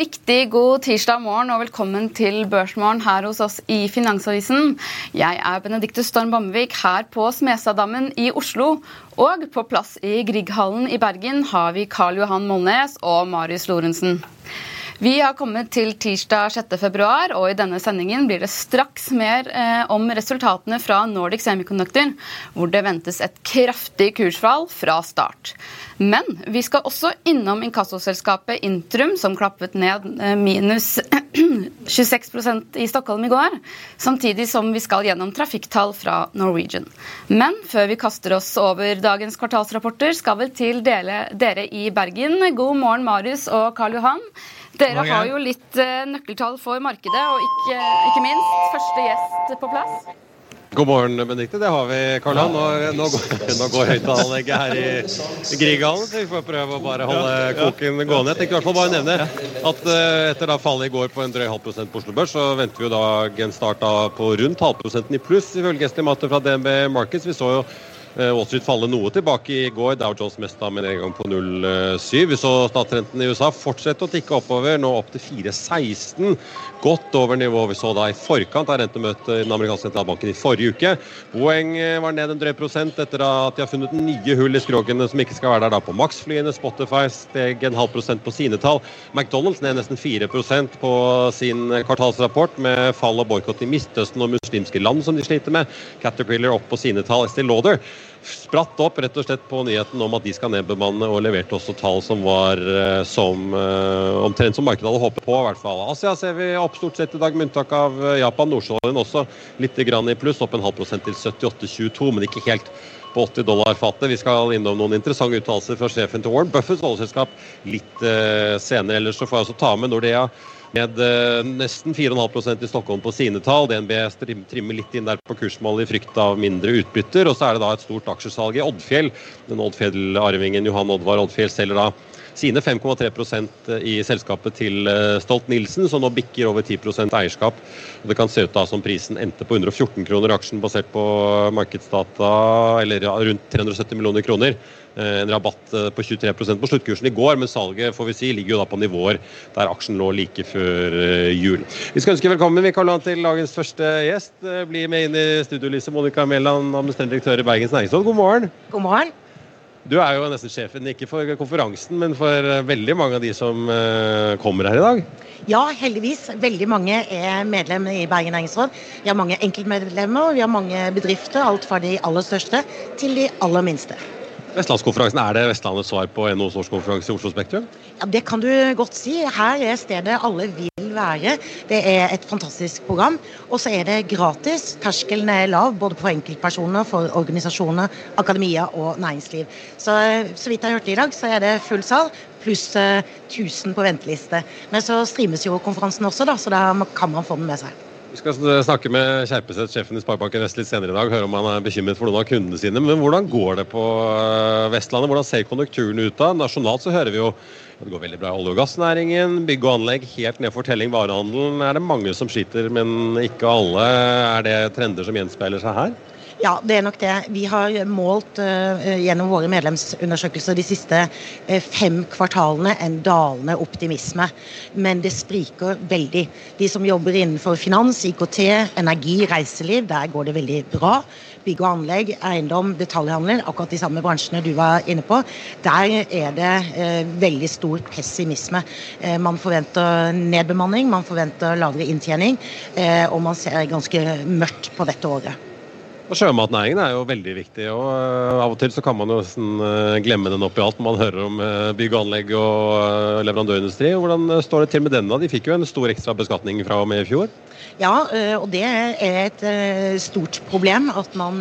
riktig god tirsdag morgen og velkommen til Børsmorgen her hos oss i Finansavisen. Jeg er Benedikte Storm Bamvik her på Smestadammen i Oslo. Og på plass i Grieghallen i Bergen har vi Karl Johan Molnes og Marius Lorentzen. Vi har kommet til tirsdag 6.2, og i denne sendingen blir det straks mer eh, om resultatene fra Nordic Semiconductor, hvor det ventes et kraftig kursfall fra start. Men vi skal også innom inkassoselskapet Intrum, som klappet ned eh, minus 26% i Stockholm i går, samtidig som vi skal gjennom trafikktall fra Norwegian. Men før vi kaster oss over dagens kvartalsrapporter, skal vi til dele, dere i Bergen. God morgen, Marius og Karl Johan. Dere har jo litt uh, nøkkeltall for markedet, og ikke, ikke, minst første gjest på plass. God morgen, Benedikte. Det har vi, Karl Johan. Nå, nå, går, nå går høyttaleranlegget her i, Grieghallen, så vi får prøve å bare holde koken gående. Jeg tenkte i hvert fall bare nevne at uh, etter da fallet i går på en drøy halv prosent på Oslo Børs, så venter vi jo da en start på rundt halvprosenten i pluss, ifølge estimater fra DNB Markets. Vi så jo Eh, Wall Street falle noe tilbake i går. Dow Jones mest da med en gang på 0,7. Vi så statsrenten i USA fortsette å tikke oppover, nå opp til 4,16. Godt over nivået vi så da i forkant av rentemøtet i den amerikanske sentralbanken i forrige uke. Boeng eh, var ned en drøy prosent etter at de har funnet nye hull i skrogene som ikke skal være der da på Max-flyene. Spotify steg en halv prosent på sine tall. McDonald's ned nesten 4% på sin kvartalsrapport med fall og boikott i Midtøsten og muslimske land som de sliter med. Caterpillar opp på sine tall. Estee Lauder spratt opp rett og slett på nyheten om at de skal nedbemanne, og leverte også tall som var eh, som, uh, omtrent som markedet hadde håpet på. i hvert fall. Asia ser vi opp stort sett i dag, med unntak av eh, Japan. Nordsjøen også litt i pluss, opp en halv prosent til 78,22, men ikke helt på 80 dollar fatet. Vi skal innom noen interessante uttalelser fra sjefen til Warren Buffetts oljeselskap litt senere. Ellers så får jeg også ta med Nordea med eh, nesten 4,5% i Stockholm på sine tall. DNB trimmer litt inn der på kursmålet i frykt av mindre utbytter. Og så er det da et stort aksjesalg i Oddfjell. Den Oddfjell-arvingen Johan Oddvar Oddfjell selger da sine 5,3% i selskapet til eh, Stolt-Nielsen, som nå bikker over 10 eierskap. Og Det kan se ut da som prisen endte på 114 kroner aksjen, basert på markedsdata, eller rundt 370 millioner kroner. Eh, en rabatt eh, på 23% på sluttkursen i går, men salget får vi si, ligger jo da på nivåer der aksjen lå like før eh, jul. Vi skal ønske velkommen vi kaller han til dagens første gjest. Bli med inn i studio, Lise Monica Mæland, administrerende direktør i Bergens Næringsråd. God morgen. God morgen. Du er jo nesten sjefen, ikke for konferansen, men for veldig mange av de som kommer her i dag. Ja, heldigvis. Veldig mange er medlem i Bergen Næringsråd. Vi har mange enkeltmedlemmer, vi har mange bedrifter. Alt fra de aller største til de aller minste. Vestlandskonferansen, Er det Vestlandets svar på NHOs årskonferanse i Oslo Spektrum? Ja, Det kan du godt si. Her er stedet alle vil være. Det er et fantastisk program. Og så er det gratis. Terskelen er lav både for enkeltpersoner, for organisasjoner, akademia og næringsliv. Så så vidt jeg hørte i dag, så er det full sal pluss 1000 eh, på venteliste. Men så streames jo konferansen også, da, så da kan man få den med seg. Vi skal snakke med Kjerpeseth, sjefen i Sparebanken Vest litt senere i dag. Høre om han er bekymret for noen av kundene sine. Men hvordan går det på eh, Vestlandet? Hvordan ser konjunkturen ut da? Nasjonalt så hører vi jo at det går veldig bra i olje- og gassnæringen. Bygg og anlegg helt ned for telling. Varehandelen er det mange som sliter, men ikke alle. Er det trender som gjenspeiler seg her? Ja, det er nok det. Vi har målt uh, gjennom våre medlemsundersøkelser de siste uh, fem kvartalene en dalende optimisme. Men det spriker veldig. De som jobber innenfor finans, IKT, energi, reiseliv, der går det veldig bra. Bygg og anlegg, eiendom, detaljhandel, akkurat de samme bransjene du var inne på. Der er det uh, veldig stor pessimisme. man forventer nedbemanning, man forventer lavere inntjening, og man ser ganske mørkt på dette året. Og Sjømatnæringen er jo veldig viktig. og uh, Av og til så kan man jo nesten uh, glemme den oppi alt når man hører om uh, bygg og anlegg og leverandørindustri. Hvordan står det til med denne? De fikk jo en stor ekstra beskatning fra og med i fjor? Ja, og det er et stort problem at man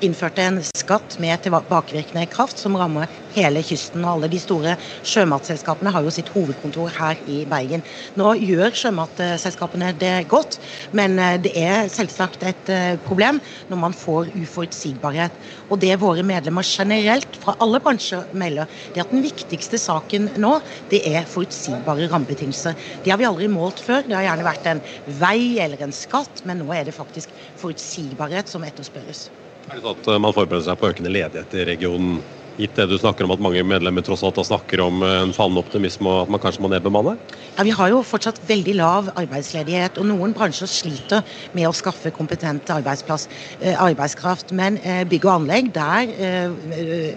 innførte en skatt med tilbakevirkende kraft som rammer hele kysten. og Alle de store sjømatselskapene har jo sitt hovedkontor her i Bergen. Nå gjør sjømatselskapene det godt, men det er selvsagt et problem når man får uforutsigbarhet. Og det våre medlemmer generelt fra alle bransjer melder, det er at den viktigste saken nå, det er forutsigbare rammebetingelser. Det har vi aldri målt før. Det har gjerne vært en vei eller en skatt, men nå er det faktisk forutsigbarhet som etterspørres. Er det sånn at man forbereder seg på økende ledighet i regionen Gitt det du snakker om at mange medlemmer tross alt snakker om eh, en fallende optimisme og at man kanskje må nedbemanne? Ja, Vi har jo fortsatt veldig lav arbeidsledighet, og noen bransjer sliter med å skaffe kompetent eh, arbeidskraft. Men eh, bygg og anlegg, der,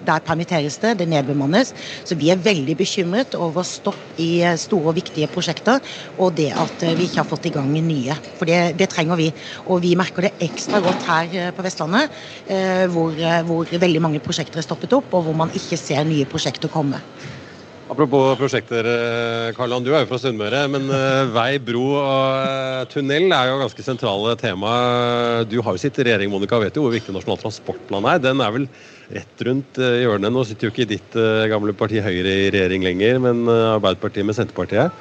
der permitteres det, det nedbemannes. Så vi er veldig bekymret over stopp i store og viktige prosjekter, og det at vi ikke har fått i gang nye. For det, det trenger vi. Og vi merker det ekstra godt her på Vestlandet, hvor, hvor veldig mange prosjekter er stoppet opp. og hvor man ikke ser nye prosjekter komme. Apropos prosjekter, Karland, du er jo fra Sunnmøre. Men eh, vei, bro og eh, tunnel er jo ganske sentrale tema. Du har jo sittet i regjering, Monica, vet jo hvor viktig Nasjonal transportplan er. Den er vel rett rundt hjørnet. Nå sitter jo ikke ditt gamle parti Høyre i regjering lenger, men Arbeiderpartiet med Senterpartiet.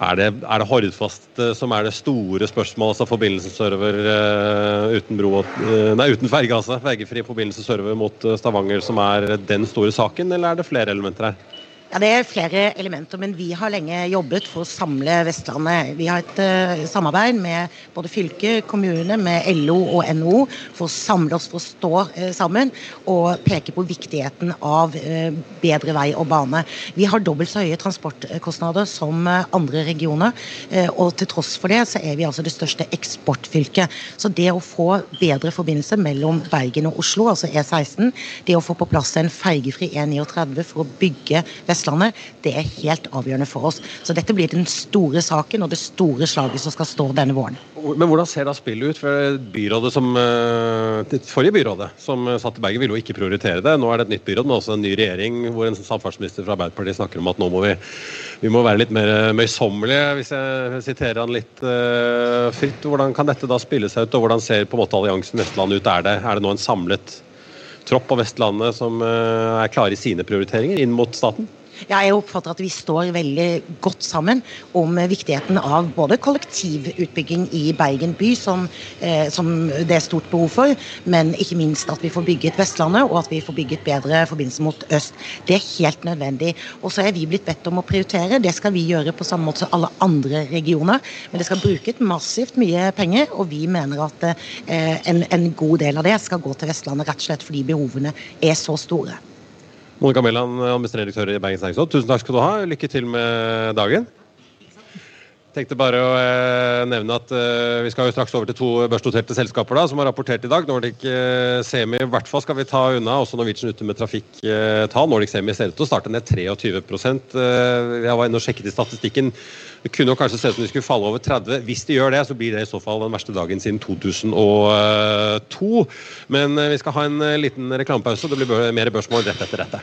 Er det, er det Hordfast eh, som er det store spørsmålet, altså Forbindelsesserver uh, uten uh, uten ferge, altså. Fergefri forbindelsesserver mot Stavanger som er den store saken, eller er det flere elementer her? Ja, Det er flere elementer, men vi har lenge jobbet for å samle Vestlandet. Vi har et uh, samarbeid med både fylke, kommune, med LO og NHO for å samle oss for å stå uh, sammen og peke på viktigheten av uh, bedre vei og bane. Vi har dobbelt så høye transportkostnader som andre regioner, og til tross for det så er vi altså det største eksportfylket. Så det å få bedre forbindelse mellom Bergen og Oslo, altså E16, det å få på plass en fergefri E39 for å bygge Vestlandet Vestlandet, det er helt avgjørende for oss. Så dette blir den store saken og det store slaget som skal stå denne våren. Men hvordan ser da spillet ut? For byrådet som, eh, Det forrige byrådet som satt i Bergen ville jo ikke prioritere det. Nå er det et nytt byråd, men også en ny regjering hvor en samferdselsminister fra Arbeiderpartiet snakker om at nå må vi, vi må være litt mer møysommelige, hvis jeg siterer han litt uh, fritt. Hvordan kan dette da spille seg ut, og hvordan ser på en måte alliansen Vestland ut? Er det, er det nå en samlet tropp på Vestlandet som er klare i sine prioriteringer inn mot staten? Jeg oppfatter at vi står veldig godt sammen om viktigheten av både kollektivutbygging i Bergen by, som, eh, som, det er stort behov for, men ikke minst at vi får bygget Vestlandet, og at vi får bygget bedre forbindelse mot øst. Det er helt nødvendig. Og så er vi blitt bedt om å prioritere. Det skal vi gjøre på samme måte som alle andre regioner. Men det skal brukes massivt mye penger, og vi mener at eh, en, en god del av det skal gå til Vestlandet, rett og slett fordi behovene er så store. Monica Mæland, administrerende direktør i Bergens Næringsråd. Tusen takk skal du ha. Lykke til med dagen. Tenkte bare å eh, nevne at eh, Vi skal jo straks over til to børsnoterte selskaper da, som har rapportert i dag. Nordic eh, Semi i hvert fall skal vi ta unna. Også Norwegian ute med trafikktall. Nordic Semi ser ut til å starte ned 23 eh, Jeg var inne og sjekket i statistikken. Det kunne jo kanskje se ut som de skulle falle over 30. Hvis de gjør det, så blir det i så fall den verste dagen siden 2002. Men eh, vi skal ha en eh, liten reklamepause. Det blir mer børsmål rett etter dette.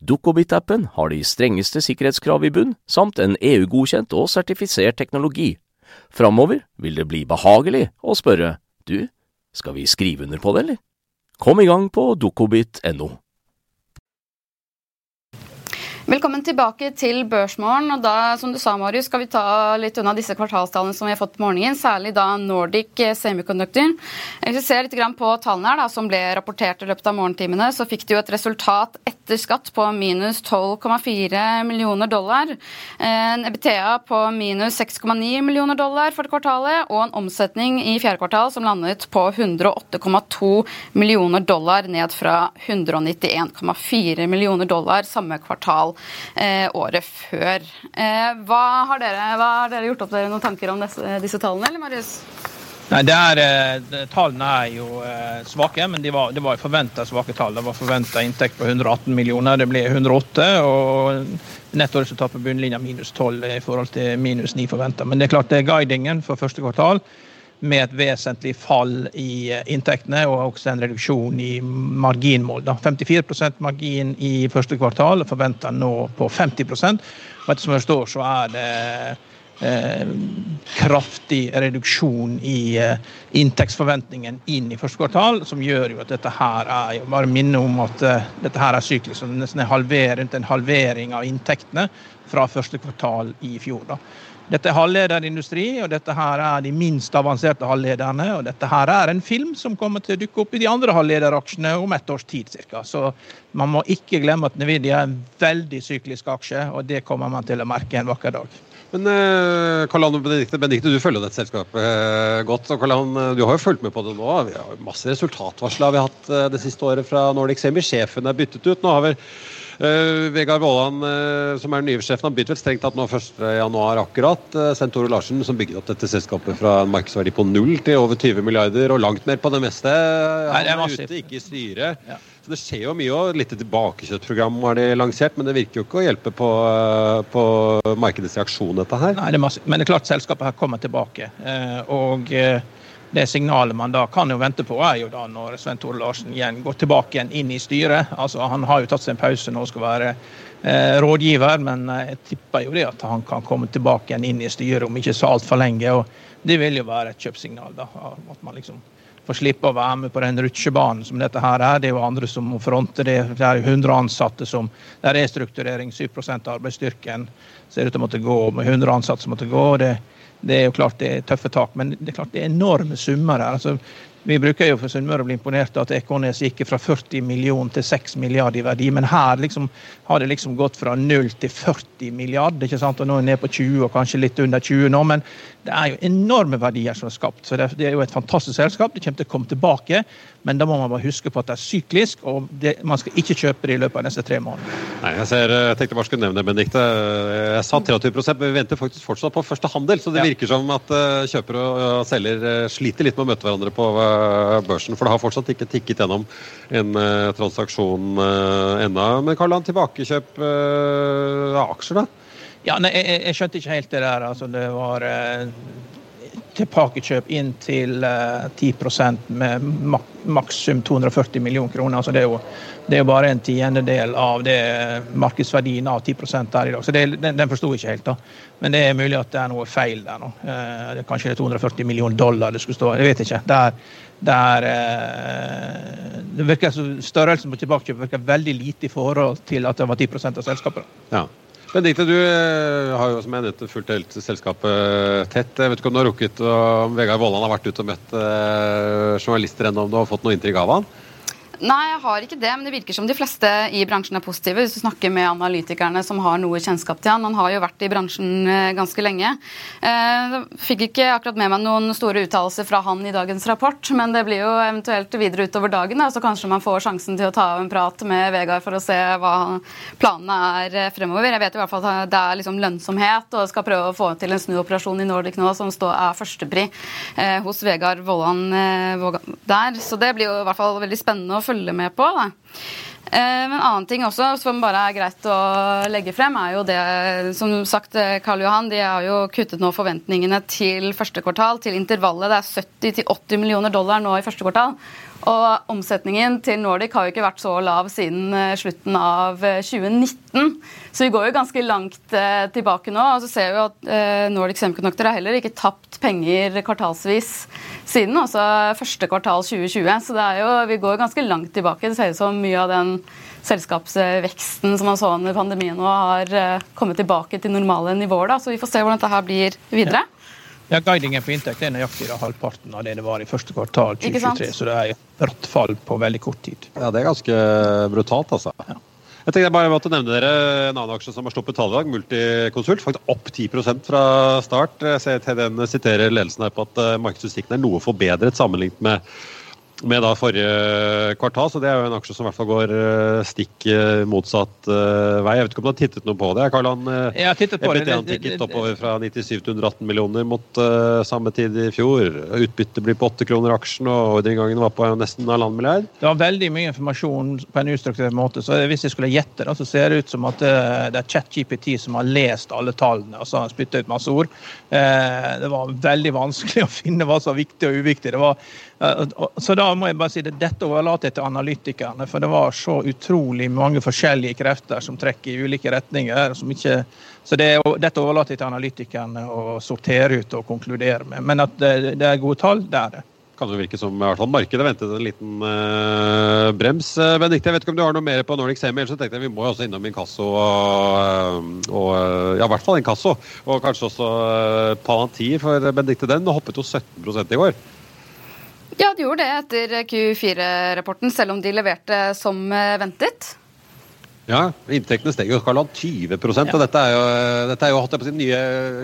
Dukkobit-appen har de strengeste sikkerhetskrav i bunn, samt en EU-godkjent og sertifisert teknologi. Framover vil det bli behagelig å spørre du, skal vi skrive under på det, eller? Kom i gang på dukkobit.no. Velkommen tilbake til Børsmorgen. da, som du sa, Marius, skal vi ta litt unna disse kvartalstallene som vi har fått på morgenen, særlig da Nordic Semiconductor. Hvis vi ser litt på tallene her da, som ble rapportert i løpet av morgentimene, så fikk de jo et resultat etter etter skatt på minus 12,4 millioner dollar. En EBTA på minus 6,9 millioner dollar for kvartalet, og en omsetning i fjerde kvartal som landet på 108,2 millioner dollar, ned fra 191,4 millioner dollar samme kvartal eh, året før. Eh, hva, har dere, hva, har dere, gjort opp dere noen tanker om disse, disse tallene, eller Marius? Nei, er, eh, Tallene er jo eh, svake, men det var, det var forventa svake tall. Det var forventa inntekt på 118 millioner, det ble 108. og Nettoresultat på bunnlinja minus 12 i forhold til minus 9 forventa. Men det er klart det er guidingen for første kvartal med et vesentlig fall i eh, inntektene og også en reduksjon i marginmål. Da. 54% margin i første kvartal, forventa nå på 50 og Etter som jeg forstår, så er det kraftig reduksjon i eh, inntektsforventningen inn i første kvartal, som gjør jo at dette her er jeg Bare minne om at eh, dette her er syklisk. Nesten er halver, rundt en halvering av inntektene fra første kvartal i fjor. da. Dette er halvlederindustri, og dette her er de minst avanserte halvlederne. Og dette her er en film som kommer til å dukke opp i de andre halvlederaksjene om et års tid ca. Så man må ikke glemme at Nvidia er en veldig syklisk aksje, og det kommer man til å merke en vakker dag. Men uh, Karl Anne Benedikte, Benedikte, du følger dette selskapet uh, godt. og Karl Anne, Du har jo fulgt med på det nå. Vi har masse resultatvarsler vi har hatt uh, det siste året fra Nordic Semi. Sjefen er byttet ut. Nå har vi Uh, Vegard Våland, uh, som er den nye sjefen, han begynte vel strengt tatt nå 1.1 akkurat. Uh, sendt Tore Larsen, som bygde opp dette selskapet fra en markedsverdi på null til over 20 milliarder, og langt mer på det meste. Han er ute, ikke i styret. Ja. Så det skjer jo mye. og Litt tilbakekjøttprogram har de lansert, men det virker jo ikke å hjelpe på, på markedets reaksjon, dette her. Nei, det. Men det er klart selskapet her kommer tilbake. og det signalet man da kan jo vente på, er jo da når Svein Tore Larsen igjen går tilbake igjen inn i styret. Altså Han har jo tatt seg en pause nå og skal være eh, rådgiver, men eh, jeg tipper jo det at han kan komme tilbake igjen inn i styret om ikke så altfor lenge. og Det vil jo være et kjøpsignal. da, At man liksom får slippe å være med på den rutsjebanen som dette her er. Det er jo andre som må fronte det. Det er 100 ansatte som Det er restrukturering, 7 av arbeidsstyrken ser ut til å måtte gå, med 100 ansatte som måtte gå. det det er jo klart det er tøffe tak, men det er klart det er enorme summer her. Altså, vi bruker jo for Sunnmøre å bli imponert av at Ekornes gikk fra 40 millioner til 6 milliarder i verdi, men her liksom, har det liksom gått fra 0 til 40 milliarder. ikke sant? Og nå er det ned på 20 og kanskje litt under 20 nå, men det er jo enorme verdier som er skapt. Så det, er jo et fantastisk selskap. Det kommer til å komme tilbake. Men da må man bare huske på at det er syklisk, og det, man skal ikke kjøpe det i løpet av neste tre måneder. Nei, jeg, ser, jeg tenkte bare skulle nevne det, Benedicte. Jeg sa 23 men vi venter faktisk fortsatt på første handel. Så det ja. virker som at eh, kjøper og selger eh, sliter litt med å møte hverandre på eh, børsen. For det har fortsatt ikke tikket gjennom en transaksjon ennå. Men Karl-Land, tilbakekjøp av aksjer, da? Ja, nei, jeg, jeg, skjønte ikke helt det der. Altså, det var tilbakekjøp inn til eh, 10% med mak makssum 240 millioner kroner. Altså det, er jo, det er jo bare en tiendedel av det markedsverdien av 10 der i dag. Så det, den, den forsto jeg ikke helt. da. Men det er mulig at det er noe feil der nå. Eh, det kanskje det er 240 millioner dollar det skulle stå. Jeg vet ikke. Det er, det er uh, det virker, Størrelsen på tilbakekjøp virker veldig lite i forhold til at det var 10% av selskapet. Ja. Benedicte, du eh, har jo som jeg nevnte fulgt helt selskapet tett. Jeg vet ikke om du har rukket om Vegard Vollan har vært ute og møtt eh, journalister ennå, om du har fått noe inntrykk av han? Nei, jeg har ikke det, men det virker som de fleste i bransjen er positive. Hvis du snakker med analytikerne som har noe kjennskap til han. Han har jo vært i bransjen eh, ganske lenge. Jeg eh, fikk ikke akkurat med meg noen store uttalelser fra han i dagens rapport, men det blir jo eventuelt videre utover dagen, så kanskje man får sjansen til å ta en prat med Vegard for å se hva planene er eh, fremover. Jeg vet i hvert fall at det er liksom lønnsomhet, og skal prøve å få til en snuoperasjon i Nordic nå som står, er førstepri hos Vegard Vollan der. Så det blir jo i hvert fall veldig spennende å følge med på. Da. Eh, en annen ting også som bare er greit å legge frem, er jo det Som sagt, eh, Karl Johan de har jo kuttet nå forventningene til første kvartal til intervallet. Det er 70-80 millioner dollar nå i første kvartal. Og omsetningen til Nordic har jo ikke vært så lav siden eh, slutten av 2019. Så vi går jo ganske langt tilbake nå. Og så ser vi at Nordic Semiconductor har heller ikke tapt penger kvartalsvis siden, altså første kvartal 2020. Så det er jo, vi går ganske langt tilbake. Det ser ut som mye av den selskapsveksten som man så under pandemien nå, har eh, kommet tilbake til normale nivåer. Da. Så vi får se hvordan dette her blir videre. Ja. Ja, Guidingen på inntekt er nøyaktig da, halvparten av det det var i første kvartal 2023. Så det er et bratt fall på veldig kort tid. Ja, Det er ganske brutalt, altså. Ja. Jeg tenkte jeg bare måtte nevne dere en annen aksje som har sluppet tall i dag, Multiconsult. Faktisk opp 10% fra start. Jeg ser TDN siterer ledelsen her på at markedsutsiktene er noe forbedret sammenlignet med med da forrige kvartal, så det er jo en aksje som i hvert fall går eh, stikk eh, motsatt uh, vei. Jeg vet ikke om du har tittet noe på det? Karl han, jeg har tittet på det. tikket oppover fra 97 til 118 millioner mot uh, samme tid i fjor. Utbyttet blir på 8 kroner aksjen, og ordreinngangen var på nesten halvannen milliard. Det var veldig mye informasjon på en ustrukturert måte, så hvis jeg skulle gjette, da, så ser det ut som at det er ChatGPT som har lest alle tallene og så har han spytta ut masse ord. Det var veldig vanskelig å finne hva som var viktig og uviktig. Det var så da må jeg bare si det, dette overlater jeg til analytikerne, for det var så utrolig mange forskjellige krefter som trekker i ulike retninger. Ikke, så det, dette overlater jeg til analytikerne å sortere ut og konkludere med. Men at det, det er gode tall, det er det kan jo virke som i hvert fall markedet ventet en liten uh, brems. Uh, Benedikte, jeg vet ikke om du har noe mer på Nordic Semi, ellers tenkte jeg vi må jo også innom Inkasso og, og ja, i hvert fall Inkasso. Og kanskje også uh, Palantir, for Benedikte den hoppet jo 17% i går. Ja, de gjorde det etter Q4-rapporten, selv om de leverte som ventet. Ja, inntektene steg jo Karl 20 ja. og dette er jo, dette er jo hatt på sin nye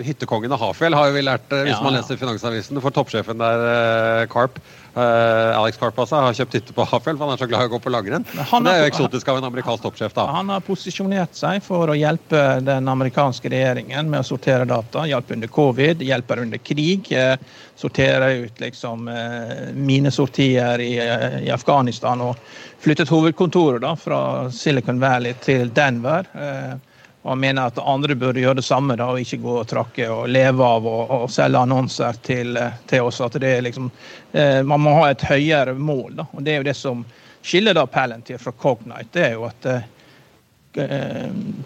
hyttekongen av Hafjell, har jo vi lært hvis ja, man leser Finansavisen. For toppsjefen der, Karp, Uh, Alex Karp altså, har kjøpt hytte på Hafjell, for han er så glad i å gå på langrenn. Det er jo eksotisk av en amerikansk toppsjef. da. Han har posisjonert seg for å hjelpe den amerikanske regjeringen med å sortere data. Hjelpe under covid, hjelper under krig. Uh, sortere ut liksom uh, minesortier i, i, Afghanistan. Og flyttet hovedkontoret da, fra Silicon Valley til Denver. Uh, og mener at andre burde gjøre det samme da, og ikke gå og trakke og leve av og, og selge annonser til, til, oss. At liksom, eh, man må ha et høyere mål. Da. og Det er jo det som skiller da Palantir fra Cognite. det er jo at eh, Eh,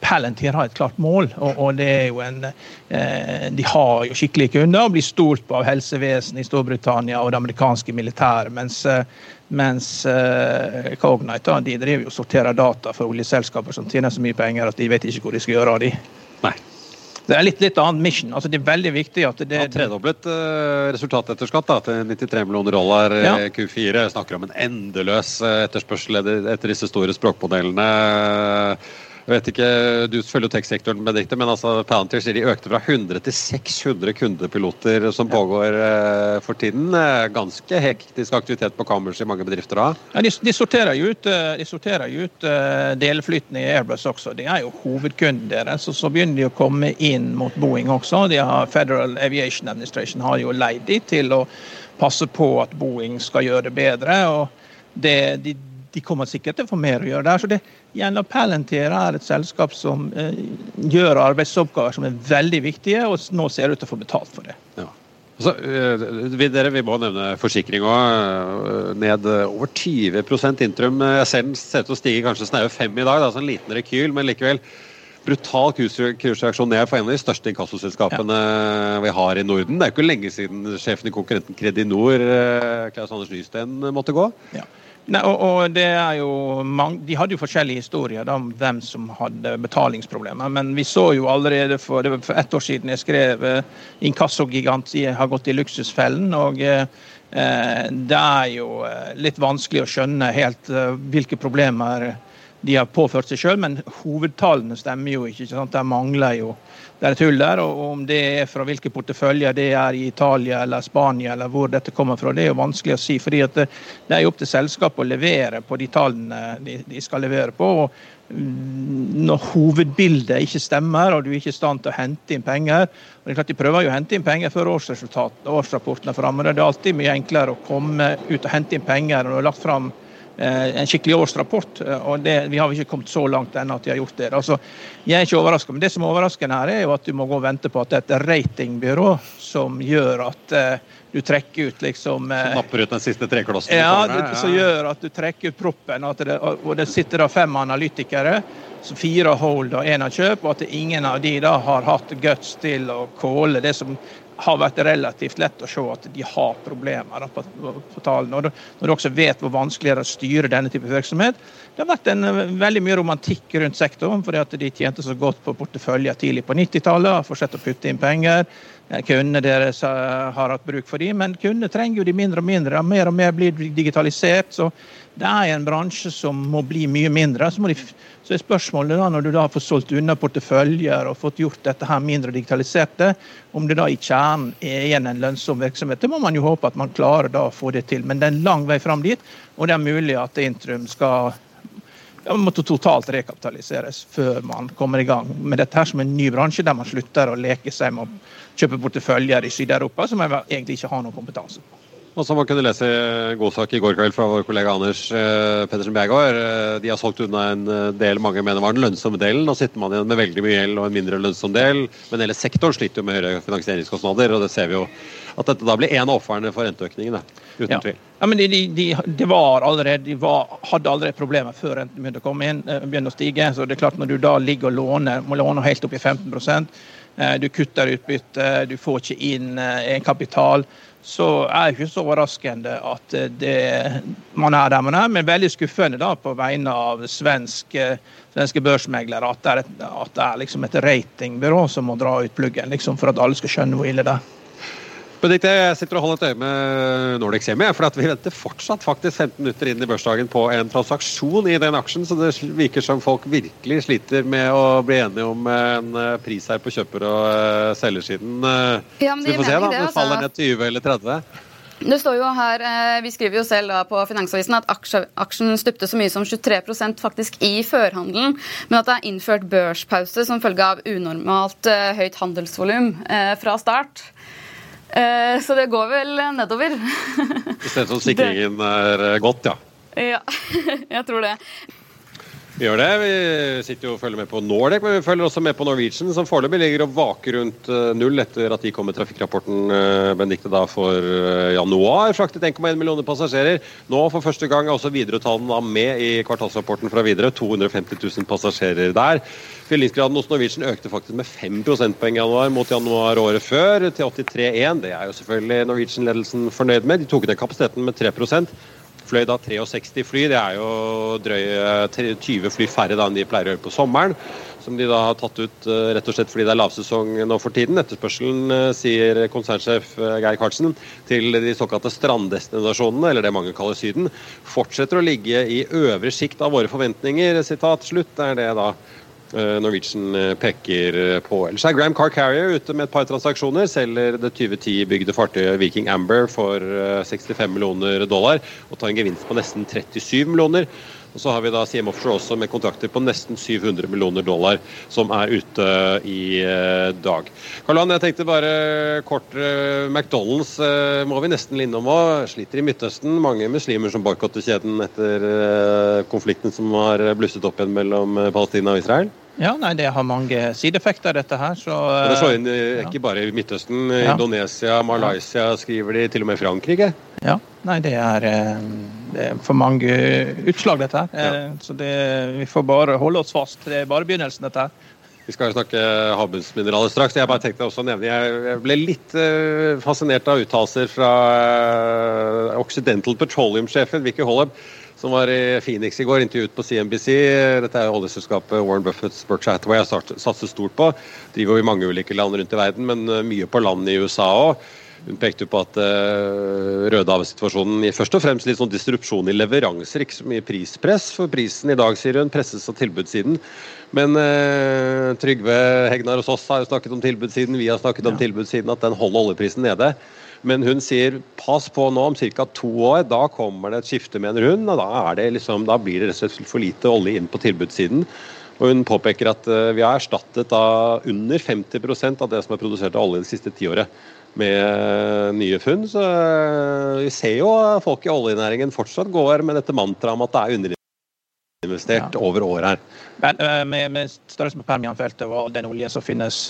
Palantir har et klart mål, og, det er jo en eh, De har jo skikkelige kunder og blir stolt på av helsevesenet i Storbritannia og det amerikanske militæret. Mens, eh, mens eh, Cognite de driver jo sorterer data for oljeselskaper som tjener så mye penger at de vet ikke hvor de skal gjøre av de. Nei. Det er litt, litt annen mission. altså Det er veldig viktig at det ja, tredoblet uh, resultatet etter skatt da, til 93 millioner dollar ja. Q4. Jeg snakker om en endeløs etterspørsel etter disse store språkmodellene. Jeg vet ikke, Du følger jo tech-sektoren, Benedicte, men altså Palantir sier de økte fra 100 til 600 kundepiloter som pågår eh, for tiden. Ganske hektisk aktivitet på kammers i mange bedrifter da? Ja, de, de, sorterer jo ut, de sorterer jo ut uh, delflytene i Airbus også. De er jo hovedkunden deres. Og så begynner de å komme inn mot Boeing også. De har Federal Aviation Administration har jo leid de til å passe på at Boeing skal gjøre det bedre. og det, de, de kommer sikkert til å få mer å gjøre der. så det Gjennom Palantir er et selskap som eh, gjør arbeidsoppgaver som er veldig viktige, og nå ser det ut til å få betalt for det. Ja. Så, uh, vi, dere, vi må nevne forsikring òg. Uh, ned over 20 Intrum. Jeg ser den ser ut til å stige kanskje snaue fem i dag, da, så en liten rekyl, men likevel brutal kursreaksjon ned for en av de største inkassoselskapene ja. vi har i Norden. Det er jo ikke lenge siden sjefen i konkurrenten Kredinor, Klaus Anders Nysten, måtte gå. Ja. Nei, og, og, det er jo mange, De hadde jo forskjellige historier om hvem som hadde betalingsproblemer. Men vi så jo allerede for, det var for ett år siden jeg skrev eh, inkassogigant har gått i luksusfellen. og eh, Det er jo eh, litt vanskelig å skjønne helt eh, hvilke problemer de har påført seg sjøl, men hovedtallene stemmer jo ikke. sant? Der mangler jo det er et hull der. og Om det er fra hvilke porteføljer det er i Italia eller Spania eller hvor dette kommer fra, det er jo vanskelig å si. fordi det, er jo opp til selskapet å levere på de tallene de, skal levere på. og mm, Når hovedbildet ikke stemmer og du er ikke i stand til å hente inn penger og det er klart De prøver jo å hente inn penger før årsrapporten er framme. Det er alltid mye enklere å komme ut og hente inn penger når du har lagt fram en skikkelig årsrapport. Eh, og det, Vi har ikke kommet så langt ennå at de har gjort det. Altså, jeg er ikke overrasket, men det som er overraskende her, er jo at du må gå og vente på at det er et ratingbyrå som gjør at uh, du trekker ut liksom uh, Som napper ut den siste treklossen? Ja, det, som gjør at du trekker ut proppen. Det, og det sitter da fem analytikere, fire hold og én av kjøp, og at ingen av de da har hatt guts til å kåle det som har vært relativt lett å se at de har problemer på, på tallene. Når, når du også vet hvor vanskelig det er å styre denne type virksomhet. Det har vært en, eh, veldig mye romantikk rundt sektoren, fordi at de tjente så godt på porteføljer tidlig på 90-tallet. Har fortsatt å putte inn penger. Eh, kundene deres har hatt bruk for dem, men kundene trenger jo de mindre og mindre. Mer og mer blir digitalisert. så det er en bransje som må bli mye mindre. Så de, Så er spørsmålet da, når du da fått solgt unna porteføljer og fått gjort dette her mindre digitaliserte, om det da i kjernen er igjen en lønnsom virksomhet. Det må man jo håpe at man klarer da å få det til. Men det er en lang vei fram dit, og det er mulig at Intrum skal ja, måtte totalt rekapitaliseres før man kommer i gang med dette her som en ny bransje, der man slutter å leke seg med å kjøpe porteføljer i Syd-Europa som man egentlig ikke har noen kompetanse på. Og som man kunne lese godsak i går kveld fra vår kollega Anders eh, Pedersen Bjergård. Eh, de har solgt unna en eh, del mange mener var den lønnsomme delen. Nå sitter man igjen med veldig mye gjeld og en mindre lønnsom del. Men hele sektoren sliter jo med høyere finansieringskostnader, og det ser vi jo at dette da blir en av ofrene for renteøkningene. Uten ja. tvil. Ja, men de, de, de, var allerede, de var, hadde allerede problemer før renten begynte å komme inn, begynte å stige. så det er klart Når du da ligger og låner, må låne helt opp i 15% du kutter utbytte, du får ikke inn egenkapital så er det ikke så overraskende at det, man er der man er. Men veldig skuffende da på vegne av svenske, svenske børsmeglere at det er, et, at det er liksom et ratingbyrå som må dra ut pluggen liksom for at alle skal skjønne hvor ille det er. Benedikte, jeg sitter og holder et øye med Nordic Semi, for vi venter fortsatt faktisk 15 minutter inn i børsdagen på en transaksjon i den aksjen, så det virker som folk virkelig sliter med å bli enige om en eh, pris her på kjøper- og uh, selgersiden. Ja, så vi får se da, om det, faller ned 20 eller 30. Det står jo her, Vi skriver jo selv da på Finansavisen at aksjen stupte så mye som 23% faktisk i førhandelen, men at det er innført børspause som følge av unormalt høyt handelsvolum fra start. Eh, så det går vel nedover. I stedet for sikringen er eh, godt, ja. Ja, jeg tror det. Vi gjør det. Vi sitter jo og følger med på Nordic, men vi følger også med på Norwegian, som foreløpig ligger og vaker rundt eh, null etter at de kom med trafikkrapporten Benedikte, da for januar. Fraktet 1,1 millioner passasjerer. Nå for første gang er også Widerøe-tallene med i kvartalsrapporten fra Widerøe. 250 000 passasjerer der. Fyllingsgraden hos Norwegian økte faktisk med 5 prosentpoeng i januar mot januar året før, til 83,1. Det er jo selvfølgelig Norwegian-ledelsen fornøyd med. De tok ned kapasiteten med 3 Fløy da 63 fly. Det er jo drøye 20 fly færre da enn de pleier å gjøre på sommeren. Som de da har tatt ut eh, rett og slett fordi det er lavsesong nå for tiden. Etterspørselen, eh, sier konsernsjef eh, Geir Karlsen, til de såkalte stranddestinasjonene, eller det mange kaller Syden, fortsetter å ligge i øvre sjikt av våre forventninger. Sitat slutt, Det er det da Eh, Norwegian eh, peker eh, på. Ellers er Graham Car Carrier ute med et par transaksjoner. Selger det 2010-bygde fartøyet Viking Amber for 65 millioner dollar og tar en gevinst på nesten 37 millioner. Og så har vi da CM Offshore også med kontrakter på nesten 700 millioner dollar, som er ute i dag. Karl-Johan, jeg tenkte bare kort McDonald's må vi nesten innom òg. Sliter i Midtøsten. Mange muslimer som boikotter kjeden etter konflikten som har blusset opp igjen mellom Palestina og Israel? Ja, nei, Det har mange sideeffekter, dette her. Så, det slår inn eh, ikke bare i Midtøsten. Ja. Indonesia, Malaysia skriver de, til og med Frankrike. Ja, nei, det er, eh, det er for mange utslag, dette her. Ja. Eh, så det, vi får bare holde oss fast. Det er bare begynnelsen, dette her. Vi skal jo snakke havbunnsmineraler straks. Jeg bare tenkte også å nevne, jeg ble litt fascinert av uttalelser fra Occidental Petroleum-sjefen Vicky Holleb som var i Phoenix i går, intervjuet på CNBC. Dette er oljeselskapet Warren Buffetts Berkshire Hathaway har satset stort på. Driver jo i mange ulike land rundt i verden, men eh, mye på land i USA òg. Hun pekte jo på at uh, Rødehavet-situasjonen gir først og fremst litt sånn disrupsjon i leveranser, ikke så mye prispress. For prisen i dag, sier hun, presses av tilbudssiden. Men uh, Trygve Hegnar hos oss har jo snakket om tilbudssiden, vi har snakket om tilbudssiden, at den holder oljeprisen nede. Men hun sier pass på nå, om ca. to år, da kommer det et skifte, mener hun. og Da, liksom, da blir det rett og slett for lite olje inn på tilbudssiden. Og Hun påpeker at uh, vi har erstattet da under 50% av det som er produsert av olje det siste tiåret med uh, nye funn. Så uh, vi ser jo folk i oljenæringen fortsatt går med dette mantraet om at det er underinvestert ja. over år her. Men uh, med, med størrelsen på Permianfeltet og den oljen som finnes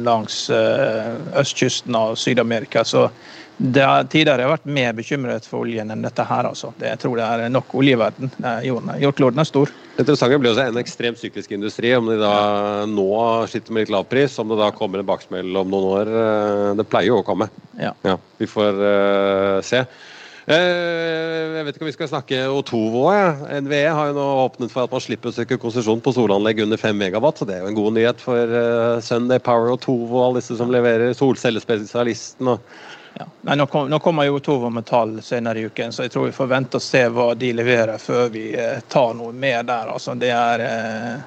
langs østkysten av Syd-Amerika, så det har tidligere vært mer bekymret for oljen enn dette her. altså. Det, jeg tror det er nok olje i verden. Jordkloden er stor. Det interessante blir også en ekstremt syklisk industri. Om de da nå sliter med litt lav pris, om det da kommer en baksmell om noen år. Det pleier jo å komme. Ja. ja vi får se. Eh, jeg vet ikke om vi skal snakke Otovo. Ja. NVE har jo nå åpnet for at man slipper å søke konsesjon på solanlegg under 5 megawatt. så Det er jo en god nyhet for uh, Sunday Power Otovo og alle disse som leverer solcellespesialisten og Ja. Nei, nå, kom, nå, kommer jo Tovo Metall senere i uken, så jeg tror vi får vente og se hva de leverer før vi eh, tar noe mer der. Altså, det er eh,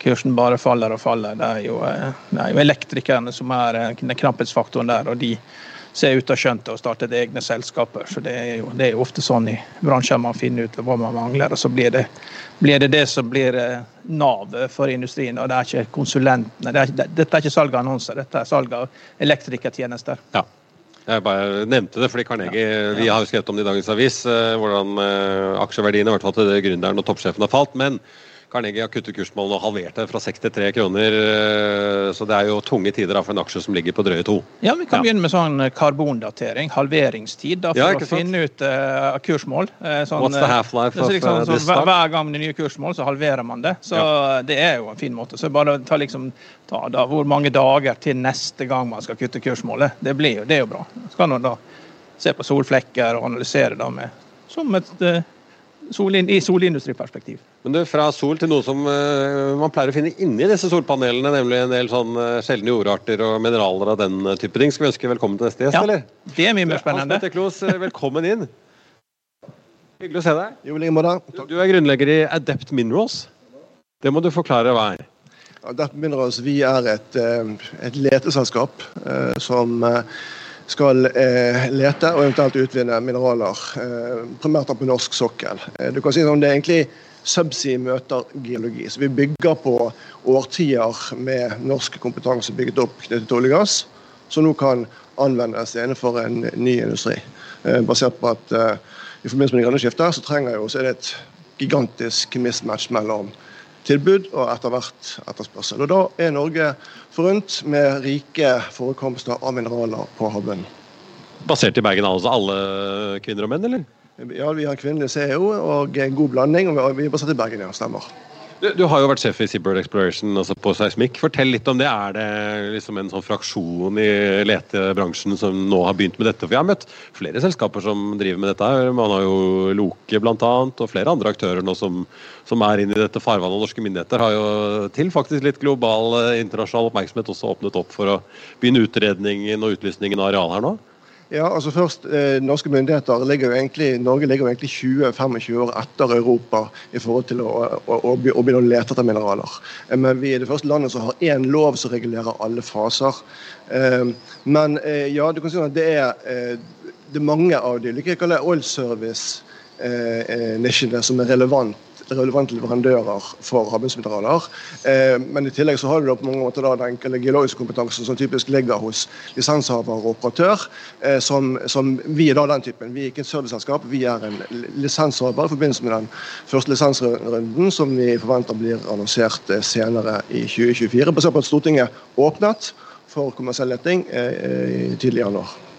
Kursen bare faller og faller. Det er jo, eh, det er jo elektrikerne som er eh, den knapphetsfaktoren der. og de ser ut av å skjønt og startet egne selskaper. Så det er, jo, det er jo ofte sånn i bransjer man finner ut hva man mangler. Og så blir det blir det, det som blir eh, navet for industrien. Og det er ikke konsulentene. Det er, dette er ikke salg av annonser, dette er salg av elektrikertjenester. Ja. Jeg bare nevnte det fordi Carnegie, ja. Vi har jo skrevet om det i dagens avis, eh, hvordan eh, aksjeverdiene i hvert fall til gründeren og toppsjefen har falt. men Carnegie har kuttet kursmålene og halvert det fra 6 til 3 kroner. Eh, så det er jo tunge tider for en aksje som ligger på drøye to. Ja, Vi kan ja. begynne med sånn eh, karbondatering, halveringstid, da, for ja, å finne ut uh, kursmål. Sånn, What's the half-life of liksom, sånn, stock? Hver gang det er nye kursmål, så halverer man det. Så det er jo en fin måte. Så bare ta liksom ta da, hvor mange dager til neste gang man skal kutte kursmålet. Det, blir jo, det er jo bra. Så kan man da se på solflekker og analysere det med, som et uh, sol, i solindustriperspektiv. Men du, Fra sol til noe som uh, man pleier å finne inni disse solpanelene, nemlig en del sånn uh, sjeldne jordarter og mineraler og den type ting. Skal vi ønske velkommen til neste gjest, ja, eller? Det er mye mer spennende. Hans Petter Klos, uh, velkommen inn. Hyggelig å se deg. Jo, like måte. Du, du er grunnlegger i Adept Minerals. Det må du forklare hva er. Adept Minerals vi er et, et leteselskap som skal eh, lete og eventuelt utvinne mineraler, eh, primært på norsk sokkel. Eh, du kan si sånn, Det er egentlig subsea møter geologi. Så Vi bygger på årtier med norsk kompetanse bygget opp knyttet til olje og gass, som nå kan anvendes innenfor en ny industri. Basert på at i forbindelse med det grønne skiftet så trenger jo, så er det et gigantisk mismatch mellom tilbud og etter hvert etterspørsel. Og Da er Norge forunt med rike forekomster av mineraler på havbunnen. Basert i Bergen, altså alle kvinner og menn, eller? Ja, vi har kvinnelig CEO og en god blanding. og Vi er basert i Bergen, ja. Stemmer. Du, du, har jo vært sjef i Seabird Exploration, altså på seismikk. Fortell litt om det. Er det liksom en sånn fraksjon i letebransjen som nå har begynt med dette? For jeg har møtt flere selskaper som driver med dette. Man har jo Loke bl.a. og flere andre aktører nå som, som er inne i dette farvannet. Norske myndigheter har jo til faktisk litt global eh, internasjonal oppmerksomhet også åpnet opp for å begynne utredningen og utlysningen av areal her nå. Ja, altså først, eh, Norske myndigheter ligger jo egentlig, Norge ligger jo egentlig 20-25 år etter Europa i forhold til å, å, å, begynne å lete etter mineraler. Eh, men vi er det første landet som har én lov som regulerer alle faser. Eh, men eh, ja, du kan si at det er, eh, det er mange av de like oil service-nisjene eh, som er relevant relevante leverandører for havbunnsmineraler. Eh, men i tillegg så har du på mange måter da den geologiske kompetansen som typisk ligger hos lisenshaver og operatør. Eh, som, som, Vi er da den typen. Vi er ikke et serviceselskap, vi er en lisenshaver i forbindelse med den første lisensrunden som vi forventer blir annonsert eh, senere i 2024. Basert på at Stortinget åpnet for kommersiell leting tidlig i januar.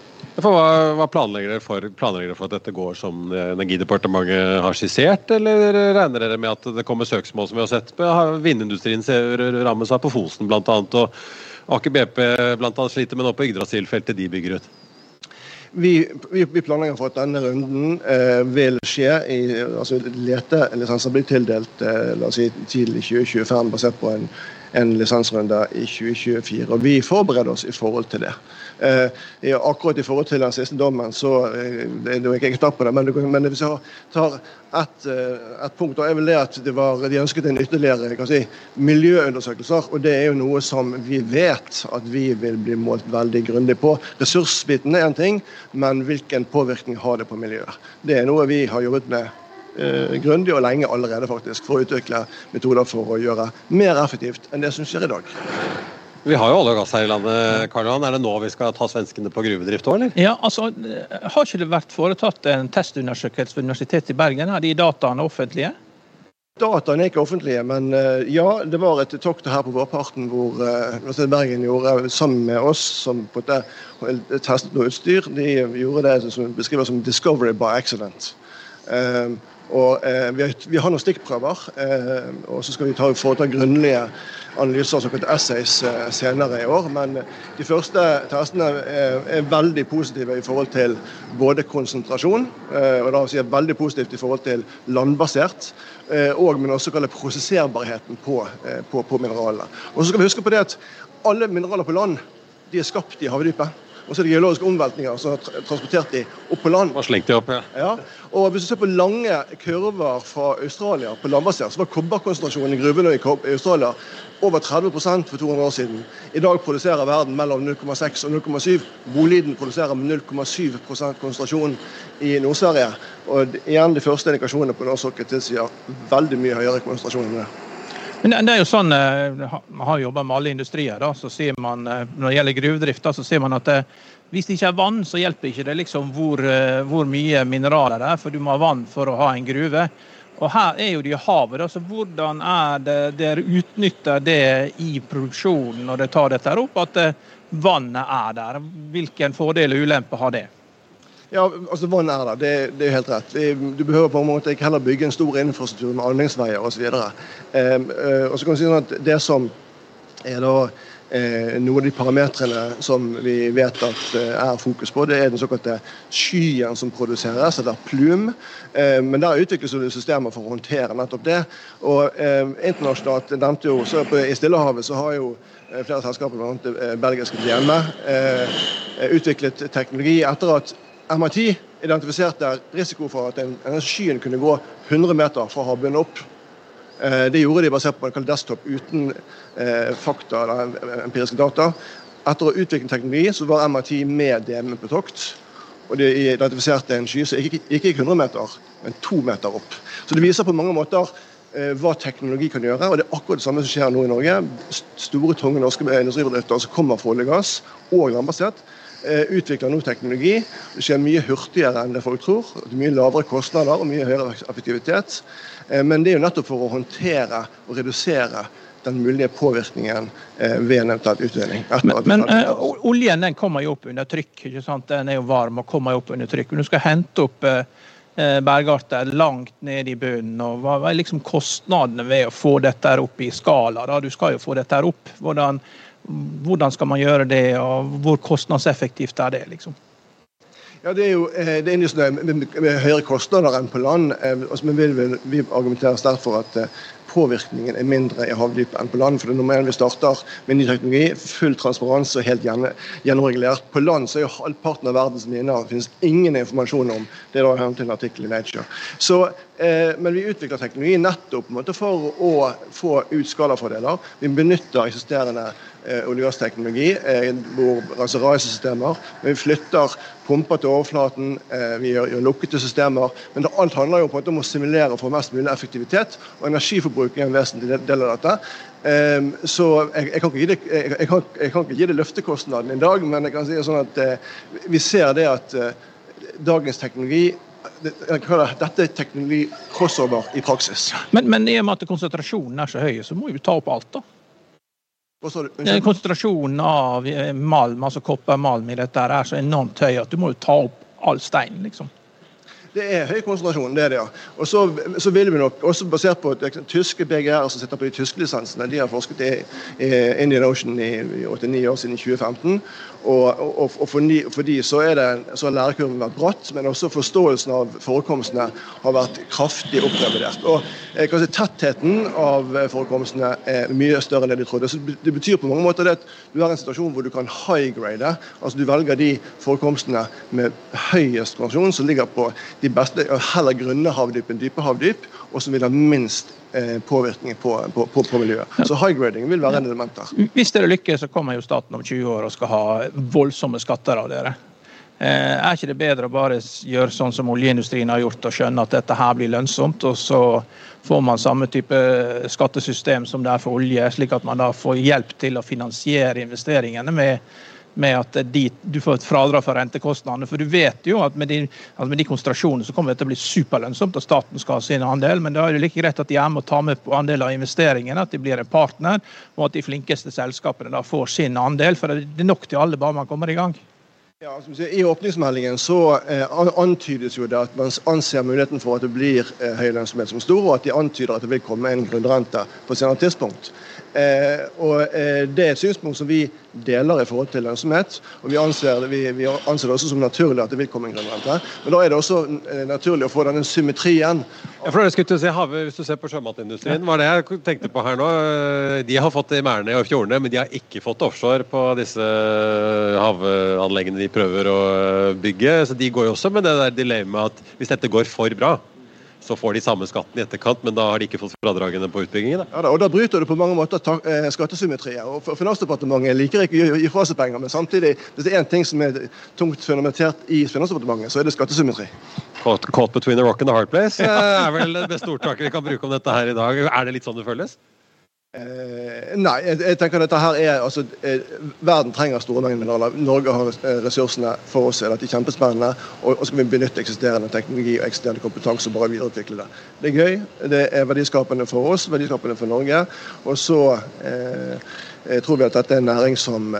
Hva, hva planlegger, dere for, planlegger dere for at dette går som Energidepartementet har skissert, eller regner dere med at det kommer søksmål som vi har sett? Vindindustrien rammes av på Fosen bl.a. og Aker BP annet, sliter med nå på Yggdrasil-feltet de bygger ut. Vi, vi, vi, planlegger for at denne runden eh, vil skje i altså Letelisenser blir tildelt eh, la oss si, tidlig 2025 basert på en, en lisensrunde i 2024. og Vi forbereder oss i forhold til det. Eh, akkurat i forhold til den siste dommen, så eh, det er ikke ekspert på det, men, men hvis jeg tar ett eh, et punkt, da er vel det at det var, de ønsket en ytterligere si, miljøundersøkelser. og Det er jo noe som vi vet at vi vil bli målt veldig grundig på. Ressursbiten er en ting, men hvilken påvirkning har det på miljøet? Det er noe vi har jobbet med eh, grundig og lenge allerede faktisk, for å utvikle metoder for å gjøre mer effektivt enn det som skjer i dag. Vi har jo olje og gass her i landet. Karl Er det nå vi skal ta svenskene på gruvedrift òg, eller? Ja, altså, Har ikke det vært foretatt en testundersøkelse ved Universitetet i Bergen? Er de dataene offentlige? Dataene er ikke offentlige, men eh, ja, det var et tokt her på vårparten hvor Universitetet i Bergen gjorde sammen med oss som på testet noe utstyr. De gjorde det som beskrives som 'discovery by accident'. Uh, og uh, vi, har, noen stikkprøver, og så skal vi ta, foreta grunnlige analyser, såkalte essays, eh, senere i år. Men de første testene er veldig positive i forhold til både konsentrasjon, eh, og da sier veldig positivt i forhold til landbasert, eh, og men også prosesserbarheten på, på, på mineralene. Og så skal vi huske på det at alle mineraler på land de er skapt i havdypet. Og så er det geologiske omveltninger som har transportert de opp på land. Opp, ja. ja. Og hvis du ser på lange kurver fra Australia på landbasert, så var kobberkonsentrasjonen i gruvene i Australia over 30 for 200 år siden. I dag produserer verden mellom 0,6 og 0,7. Boliden produserer med 0,7% konsentrasjon i Nord-Sverige. Og igjen de første indikasjonene på norsk sokkel tilsier veldig mye høyere konsentrasjon enn det. Men det er jo sånn, eh, har jobba med alle industrier. da, så sier man, eh, Når det gjelder gruvedrift, så sier man at det, eh, hvis det ikke er vann, så hjelper ikke det liksom hvor, hvor mye mineraler det er, for du må ha vann for å ha en gruve. Og Her er jo det havet. Da, så Hvordan er det dere utnytter det i produksjonen når dere tar dette opp, at vannet er der? Hvilken fordel og ulempe har det? Ja, altså Vann er der, det, det er helt rett. Du behøver på en måte ikke heller bygge en stor infrastruktur med anleggsveier osv. Um, uh, og så kan du si sånn at Det som er da uh, noen av de parametrene som vi vet at uh, er fokus på, det er den såkalte skyen som produseres, eller plum. Men der utvikles det systemer for å håndtere nettopp det. Og internasjonalt, nevnte jo, så I Stillehavet så har jo flere selskaper, bl.a. belgiske DME, utviklet teknologi etter at MIT identifiserte risiko for at en, en skyen kunne gå 100 meter fra havbunnen opp. Eh, det gjorde de basert på en desktop uten eh, fakta eller empiriske data. Etter å utvikle teknologi så var MIT med DM på tokt. Og de identifiserte en sky som ikke gikk 100 meter, men to meter opp. Så det viser på mange måter eh, hva teknologi kan gjøre. og Det er akkurat det samme som skjer nå i Norge. Store, tunge norske industribedrifter som kommer fra olje og gass, og landbasert, utvikler nå teknologi. Det skjer mye hurtigere enn det folk tror. Det er Mye lavere kostnader og mye høyere effektivitet. Eh, men det er jo nettopp for å håndtere og redusere den mulige påvirkningen eh, ved en eventuell utvinning. Men, men uh, oljen den kommer jo opp under trykk. ikke sant? Den er jo varm og kommer jo opp under trykk. Men du skal hente opp uh, bergarter langt ned i bunnen. og Hva er liksom kostnadene ved å få dette opp i skala? Da? Du skal jo få dette opp. Hvordan, hvordan skal man gjøre det, og hvor kostnadseffektivt er det? liksom? Ja, Det er jo eh, det er sånn med, med, høyere kostnader enn på land. Eh, altså, men vi, vi argumenterer sterkt for at eh, påvirkningen er mindre i havdypet enn på land. for det normalt Vi starter med ny teknologi, full transparens og helt gjennomregulert. På land så er jo halvparten av verdens miner finnes ingen informasjon om. Det er da til en artikkel i Nature. Så, eh, men vi utvikler teknologi nettopp måte, for å få ut skalafordeler. Vi benytter eksisterende olje- og gassteknologi, eh, altså reisesystemer. Men vi flytter pumper til overflaten, eh, vi gjør, gjør, lukkede systemer. Men det, alt handler jo på om å simulere for mest mulig effektivitet. Og energiforbruk er en vesentlig del av dette. Um, så jeg, jeg, kan det, jeg, kan, jeg, kan ikke gi det, løftekostnaden i dag, men jeg kan si sånn at vi ser det at dagens teknologi dette er teknologi crossover i praksis. Men, men i og med at konsentrasjonen er så høy, så må vi ta opp alt, da? Konsentrasjonen av eh, malm, altså koppermalm i dette er så enormt høy at du må jo ta opp all stein, liksom. Det er høy konsentrasjon, det er det, ja. Og så, så vil vi nok, også basert på tyske BGR som sitter på de tyske lisensene, de har forsket i, i Indian Ocean i, i 89 år, siden 2015. Og, og, og for, ni, for, de så, er det, så har lærekurven vært bratt, men også forståelsen av forekomstene har vært kraftig opprevidert. Og eh, si, Tettheten av forekomstene er mye større enn det de trodde. Så Det betyr på mange måter at du har en situasjon hvor du kan high-grade. altså Du velger de forekomstene med høyest konsentrasjon, som ligger på de beste, heller grunne havdyp enn dype havdyp, og som vil ha minst eh, påvirkning på, på, på, på, miljøet. Så high grading vil være en element der. Hvis dere lykkes, så kommer jo staten om 20 år og skal ha voldsomme skatter av dere. Eh, er ikke det bedre å bare gjøre sånn som oljeindustrien har gjort, og skjønne at dette her blir lønnsomt, og så får man samme type skattesystem som det er for olje, slik at man da får hjelp til å finansiere investeringene med med at de, du får et fradrag for rentekostnadene. For du vet jo at med de, at med de konsentrasjonene så kommer det til å bli superlønnsomt, og staten skal ha sin andel. Men da er det like greit at de er med å ta med på andel av investeringene, at de blir en partner, og at de flinkeste selskapene da får sin andel. For det er nok til alle, bare man kommer i gang. Ja, I åpningsmeldingen så eh, antydes jo det at man anser muligheten for at det blir eh, høy lønnsomhet som stor, og at de antyder at det vil komme en grunnrente på et senere tidspunkt. Eh, og Det er et synspunkt som vi deler i forhold til lønnsomhet. og Vi anser, vi, vi anser det også som naturlig at det vil komme en grunnrente. Men da er det også eh, naturlig å få denne symmetrien. Ja, for det skulle si, Hvis du ser på sjømatindustrien, var det jeg tenkte på her nå. De har fått det i merdene og fjordene, men de har ikke fått offshore på disse havanleggene de prøver å bygge. Så de går jo også med det der dilemmaet at hvis dette går for bra, så får de samme skatten i etterkant, men da har de ikke fått fradragene på utbyggingen. Ja, da, og da bryter du på mange måter eh, skattesymmetriet. og Finansdepartementet liker ikke å gi fra seg penger, men samtidig, hvis det er én ting som er tungt fundamentert i Finansdepartementet, så er det skattesymmetri. Caught, caught between a rock and a hard place ja. er vel det beste ordtaket vi kan bruke om dette her i dag. Er det litt sånn det føles? Eh, nei, jeg, jeg, tenker dette her er altså, eh, Verden trenger store mengder mineraler. Norge har eh, ressursene for oss. er dette kjempespennende. Og, og skal vi benytte eksisterende teknologi og eksisterende kompetanse og bare videreutvikle det. Det er gøy. Det er verdiskapende for oss, verdiskapende for Norge. Og så eh, tror vi at dette er en næring som,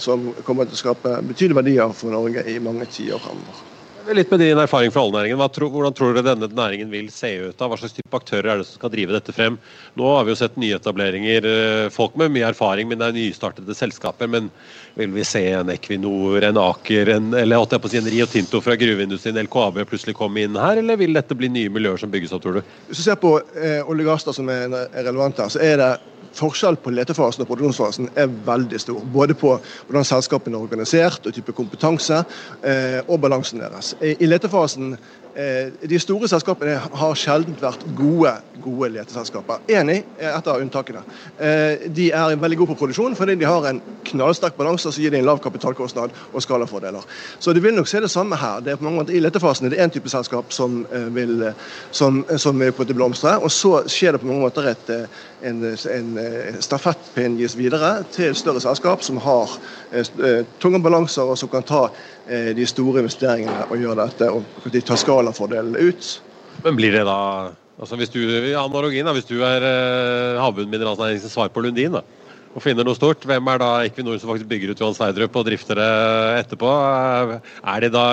som kommer til å skape betydelige verdier for Norge i mange tiår fremover. Litt med din erfaring fra oljenæringen. Hvordan tror dere denne næringen vil se ut? da? Hva slags type aktører er det som skal drive dette frem? Nå har vi jo sett nyetableringer, eh, folk med mye erfaring, men det er nystartede selskaper. Men vil vi se en Equinor, en Aker, en, eller holdt jeg på å si en Rio Tinto fra gruveindustrien, LKAB, plutselig komme inn her? Eller vil dette bli nye miljøer som bygges opp, tror du? Hvis du ser på eh, olje og gass som er, relevant her, så er det forskjell på letefasen og produksjonsfasen er veldig stor. Både på hvordan selskapene er organisert, og type kompetanse, eh, og balansen deres. I letefasen de store selskapene har sjelden vært gode, gode leteselskaper. Enig er et av unntakene. Eh, de er veldig gode på produksjon fordi de har en knallsterk balanse som gir de en lav kapitalkostnad og skalafordeler. Så du vil nok se det samme her. Det er på mange måter I letefasen er det én type selskap som eh, vil, som, som vil blomstre, og så skjer det på mange måter et, en, en stafettpinn gis videre til større selskap som har tunge balanser og som kan ta Eh, de store investeringene og gjøre dette og de tar skalafordelen ut. Men blir det da altså hvis du, analogien da, hvis du er eh, havbunnmineralnæringens svar på Lundin da, og finner noe stort, hvem er da Equinor som faktisk bygger ut Johan Sverdrup og drifter det etterpå? Er det da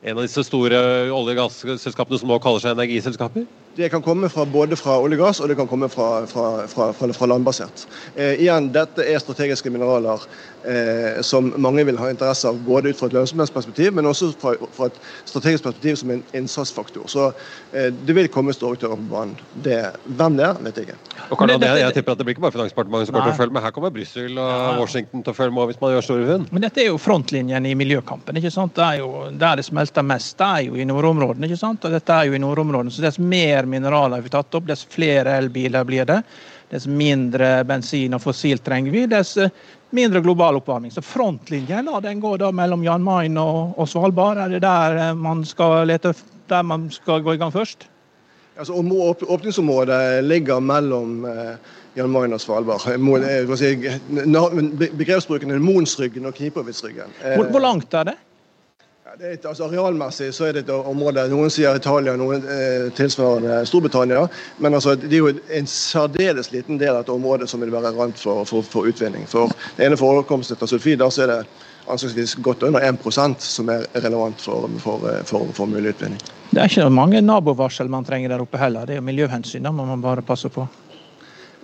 en av disse store olje- og gasselskapene som nå kaller seg energiselskaper? Det kan komme fra, både fra olje og gass og det kan komme fra, fra, fra landbasert. Eh, igjen, Dette er strategiske mineraler eh, som mange vil ha interesse av, både ut fra et lønnsomhetsperspektiv, men også fra, fra, et strategisk perspektiv som en innsatsfaktor. Så eh, det vil komme store aktører på banen. Det, hvem det er, vet jeg ikke. Og Karl, det, jeg tipper at det blir ikke bare Finansdepartementet som kommer til å følge med. Her kommer Brussel og ja. Washington til å følge med hvis man gjør store funn. Men dette er jo frontlinjen i miljøkampen. ikke sant? Det er jo Der det smelter mest, det er jo i nordområdene. ikke sant? Og dette er jo i nordområdene. Så det er mer mineraler vi tatt opp, dess flere elbiler blir det. Dess mindre bensin og fossil trenger vi, dess eh, mindre global oppvarming. Så frontlinjen da, den går da mellom Jan Mayen og, og, Svalbard. Er det der eh, man skal lete, der man skal gå i gang først? Altså, åpningsområdet ligger mellom eh, Jan Mayen og Svalbard. Begrepsbruken er Monsryggen og Knipovitsryggen. Hvor, hvor langt er det? Det er, altså Arealmessig så er det et område Noen sier Italia, noen eh, tilsvarende Storbritannia. Men altså, det er jo en særdeles liten del av et område som vil være rent for, for, for utvinning. For det ene forekomsten av sulfider så er det anslagsvis godt under 1% som er relevant for, for, for, for mulig utvinning. Det er ikke mange nabovarsel man trenger der oppe heller. Det er jo miljøhensyn da må man bare passe på.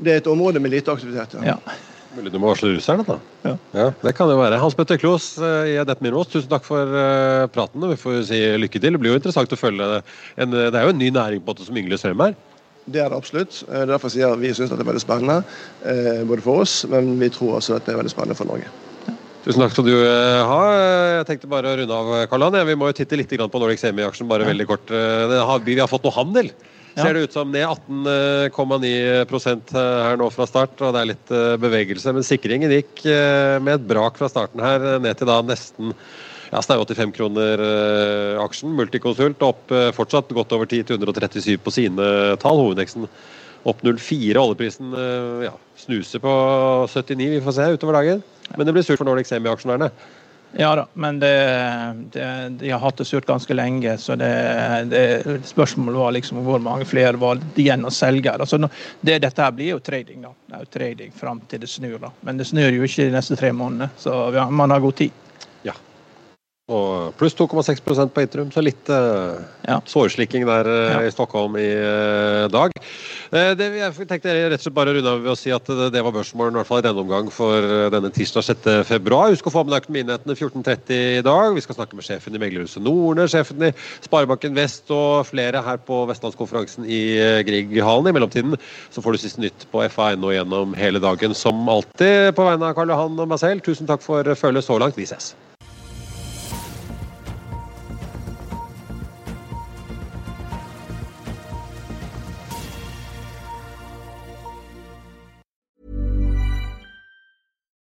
Det er et område med lite aktivitet. ja. ja. Mulig du må varsle russerne, da. Ja. ja. Det kan jo være. Hans Petter Klos eh, i Adept Miros, tusen takk for praten, praten. Vi får si lykke til. Det blir jo interessant å følge det. En, det er jo en ny næring på en måte som yngles strøm her. Det er det absolutt. Eh, derfor sier vi syns det er veldig spennende, både for oss, men vi tror også at det er veldig spennende for Norge. Tusen takk skal du ha. Jeg tenkte bare å runde av, Karl Vi må jo titte litt på Nordic Semi-aksjen, bare veldig kort. Vi har fått noe handel. Ser det ut som ned 18,9 eh, her nå fra start, og det er litt eh, bevegelse. Men sikringen gikk eh, med et brak fra starten her, ned til da nesten ja, snaue 85 kroner aksjen. Multiconsult opp fortsatt godt over 10 til 137 på sine tall. Hovedveksten opp 0,4. Oljeprisen ja, snuser på 79, vi får se utover dagen. Men det blir surt for Nordic Semi-aksjonærene. Ja da, men det, det, de har hatt det surt ganske lenge. Så det, det, spørsmålet var liksom hvor mange flere var igjen å selge. Altså, dette her blir jo trading, da. Det er jo trading fram til det snur. da. Men det snur jo ikke de neste tre månedene, så ja, man har god tid. Og pluss 2,6% på Intrum, så litt uh, ja. sårslikking der uh, ja. i Stockholm i uh, dag. Det, jeg tenkte rett og slett bare runde av ved å si at det, det var børsmålen i hvert fall i denne omgang for denne tirsdag 6.2. Husk å få med deg Økonominyhetene 14.30 i dag. Vi skal snakke med sjefen i Meglerhuset Norne, sjefen i Sparebanken Vest og flere her på Vestlandskonferansen i Grieghallen. I mellomtiden så får du siste nytt på FA.no gjennom hele dagen, som alltid. På vegne av Karl Johan og meg selv, tusen takk for følget så langt. Vi ses.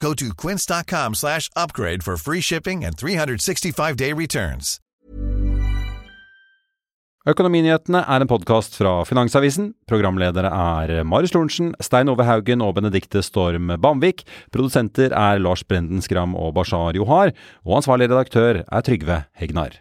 Go to quince.com slash upgrade for free shipping and 365-day returns. Økonominyhetene er en podkast fra Finansavisen. Programledere er Marius Lorentzen, Stein Ove Haugen og Benedikte Storm Bamvik. Produsenter er Lars Brenden Skram og Bashar Johar. Og ansvarlig redaktør er Trygve Hegnar.